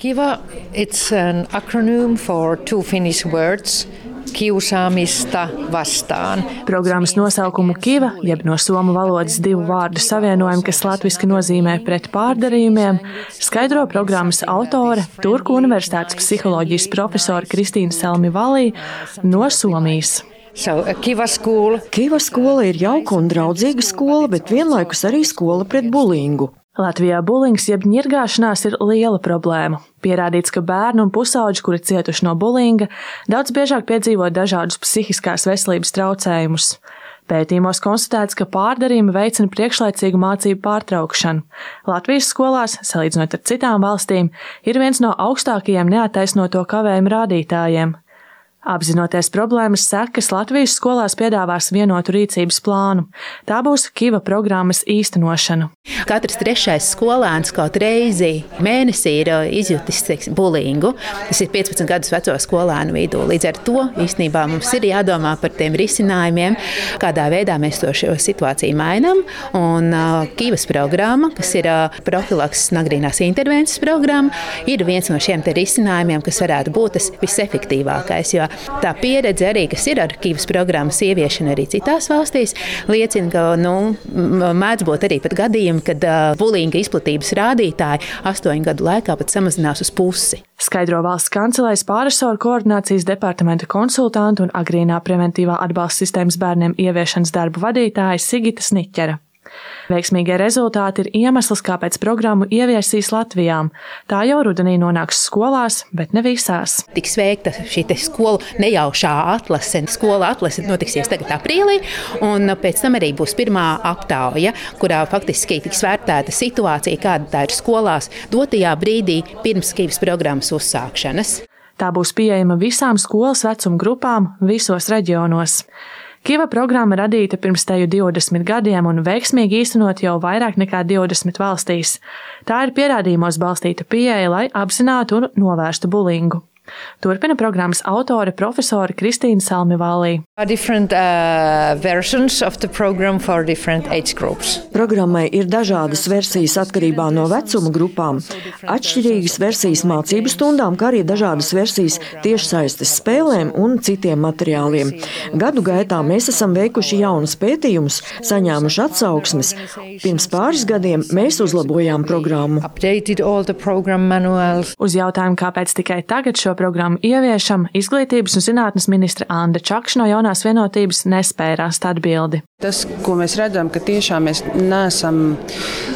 Kiva, it's an acronym for two Finnish words. Kiusaamista vastaan. Programmas nosaukumu Kiva, jeb no somu valodas divu vārdu savienojumu, kas latviešu nozīmē pret pārdarījumiem, skaidro programmas autore, Turku Universitātes psiholoģijas profesora Kristīna Selmi Valī no Somijas. So, Kiva skola. Kiva skola ir jauka un draudzīga skola, bet vienlaikus arī skola pret bulingu. Latvijā bulings jeb ņirgāšanās ir liela problēma. Pierādīts, ka bērni un pusauģi, kuri cietuši no bulinga, daudz biežāk piedzīvo dažādus psihiskās veselības traucējumus. Pētījumos konstatēts, ka pārdarījumi veicina priekšlaicīgu mācību pārtraukšanu. Latvijas skolās, salīdzinot ar citām valstīm, ir viens no augstākajiem neataisnoto kavējumu rādītājiem. Apzinoties problēmas sekas, Latvijas skolās piedāvās vienotu rīcības plānu. Tā būs Kiva programmas īstenošana. Katrs trešais skolēns kaut reizi mēnesī ir izjutis teiksim, bulingu. Tas ir 15 gadus veco skolēnu vidū. Līdz ar to īstenībā mums ir jādomā par tiem risinājumiem, kādā veidā mēs to situāciju mainām. Un uh, Kivas programma, kas ir uh, profilakses un agrīnās intervences programma, ir viens no šiem risinājumiem, kas varētu būt tas visefektīvākais. Jo tā pieredze arī, kas ir ar Kīvas programmas ieviešanu arī citās valstīs, liecina, ka nu, mēdz būt arī gadījumi, kad uh, bulinga izplatības rādītāji astoņu gadu laikā pat samazinās uz pusi. Skaidro valsts kancelēs pārisoru koordinācijas departamenta konsultantu un agrīnā preventīvā atbalsta sistēmas bērniem ieviešanas darbu vadītāja Sigita Sniķera. Veiksmīgie rezultāti ir iemesls, kāpēc programmu ieviesīs Latvijā. Tā jau rudenī nonāks skolās, bet ne visās. Tiks veikta šī skolu nejaušā atlase. Skola atlase notiksies tagad aprīlī, un pēc tam arī būs pirmā aptauja, kurā faktiski tiks vērtēta situācija, kāda tā ir skolās dotajā brīdī pirms Kīvas programmas uzsākšanas. Tā būs pieejama visām skolas vecuma grupām visos reģionos. Kiva programma radīta pirms teju 20 gadiem un veiksmīgi īstenot jau vairāk nekā 20 valstīs. Tā ir pierādījumos balstīta pieeja, lai apzinātu un novērstu bulingu. Turpina programmas autore profesore Kristīna Salmivālī. Uh, Programmai ir dažādas versijas atkarībā no vecuma grupām, atšķirīgas versijas mācību stundām, kā arī dažādas versijas tiešsaistes spēlēm un citiem materiāliem. Gadu gaitā mēs esam veikuši jaunus pētījumus, saņēmuši atsauksmes. Pirms pāris gadiem mēs uzlabojām programmu. Uz jautājumu, kāpēc tikai tagad šo programmu ieviešam, izglītības un zinātnes ministra Anna Čakša no jaunās vienotības nespēja rast atbildi. Tas, ko mēs redzam, ka tiešām mēs neesam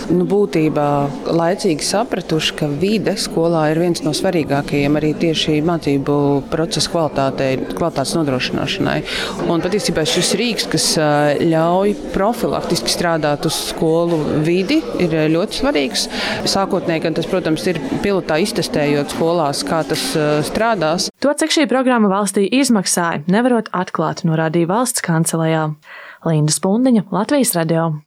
nu, būtībā laicīgi sapratuši, ka vide skolā ir viens no svarīgākajiem arī tieši mācību procesa kvalitātei, kvalitātes nodrošināšanai. Un patiesībā šis rīks, kas ļauj profilaktiski strādāt uz skolu vidi, ir ļoti svarīgs. Sākotnēji, gan tas, protams, ir pilotā iztestējot skolās, kā tas strādās. To, cik šī programma valstī izmaksāja, nevarot atklāt, norādīja valsts kancelējā. Linda Spundiņa, Latvijas radio.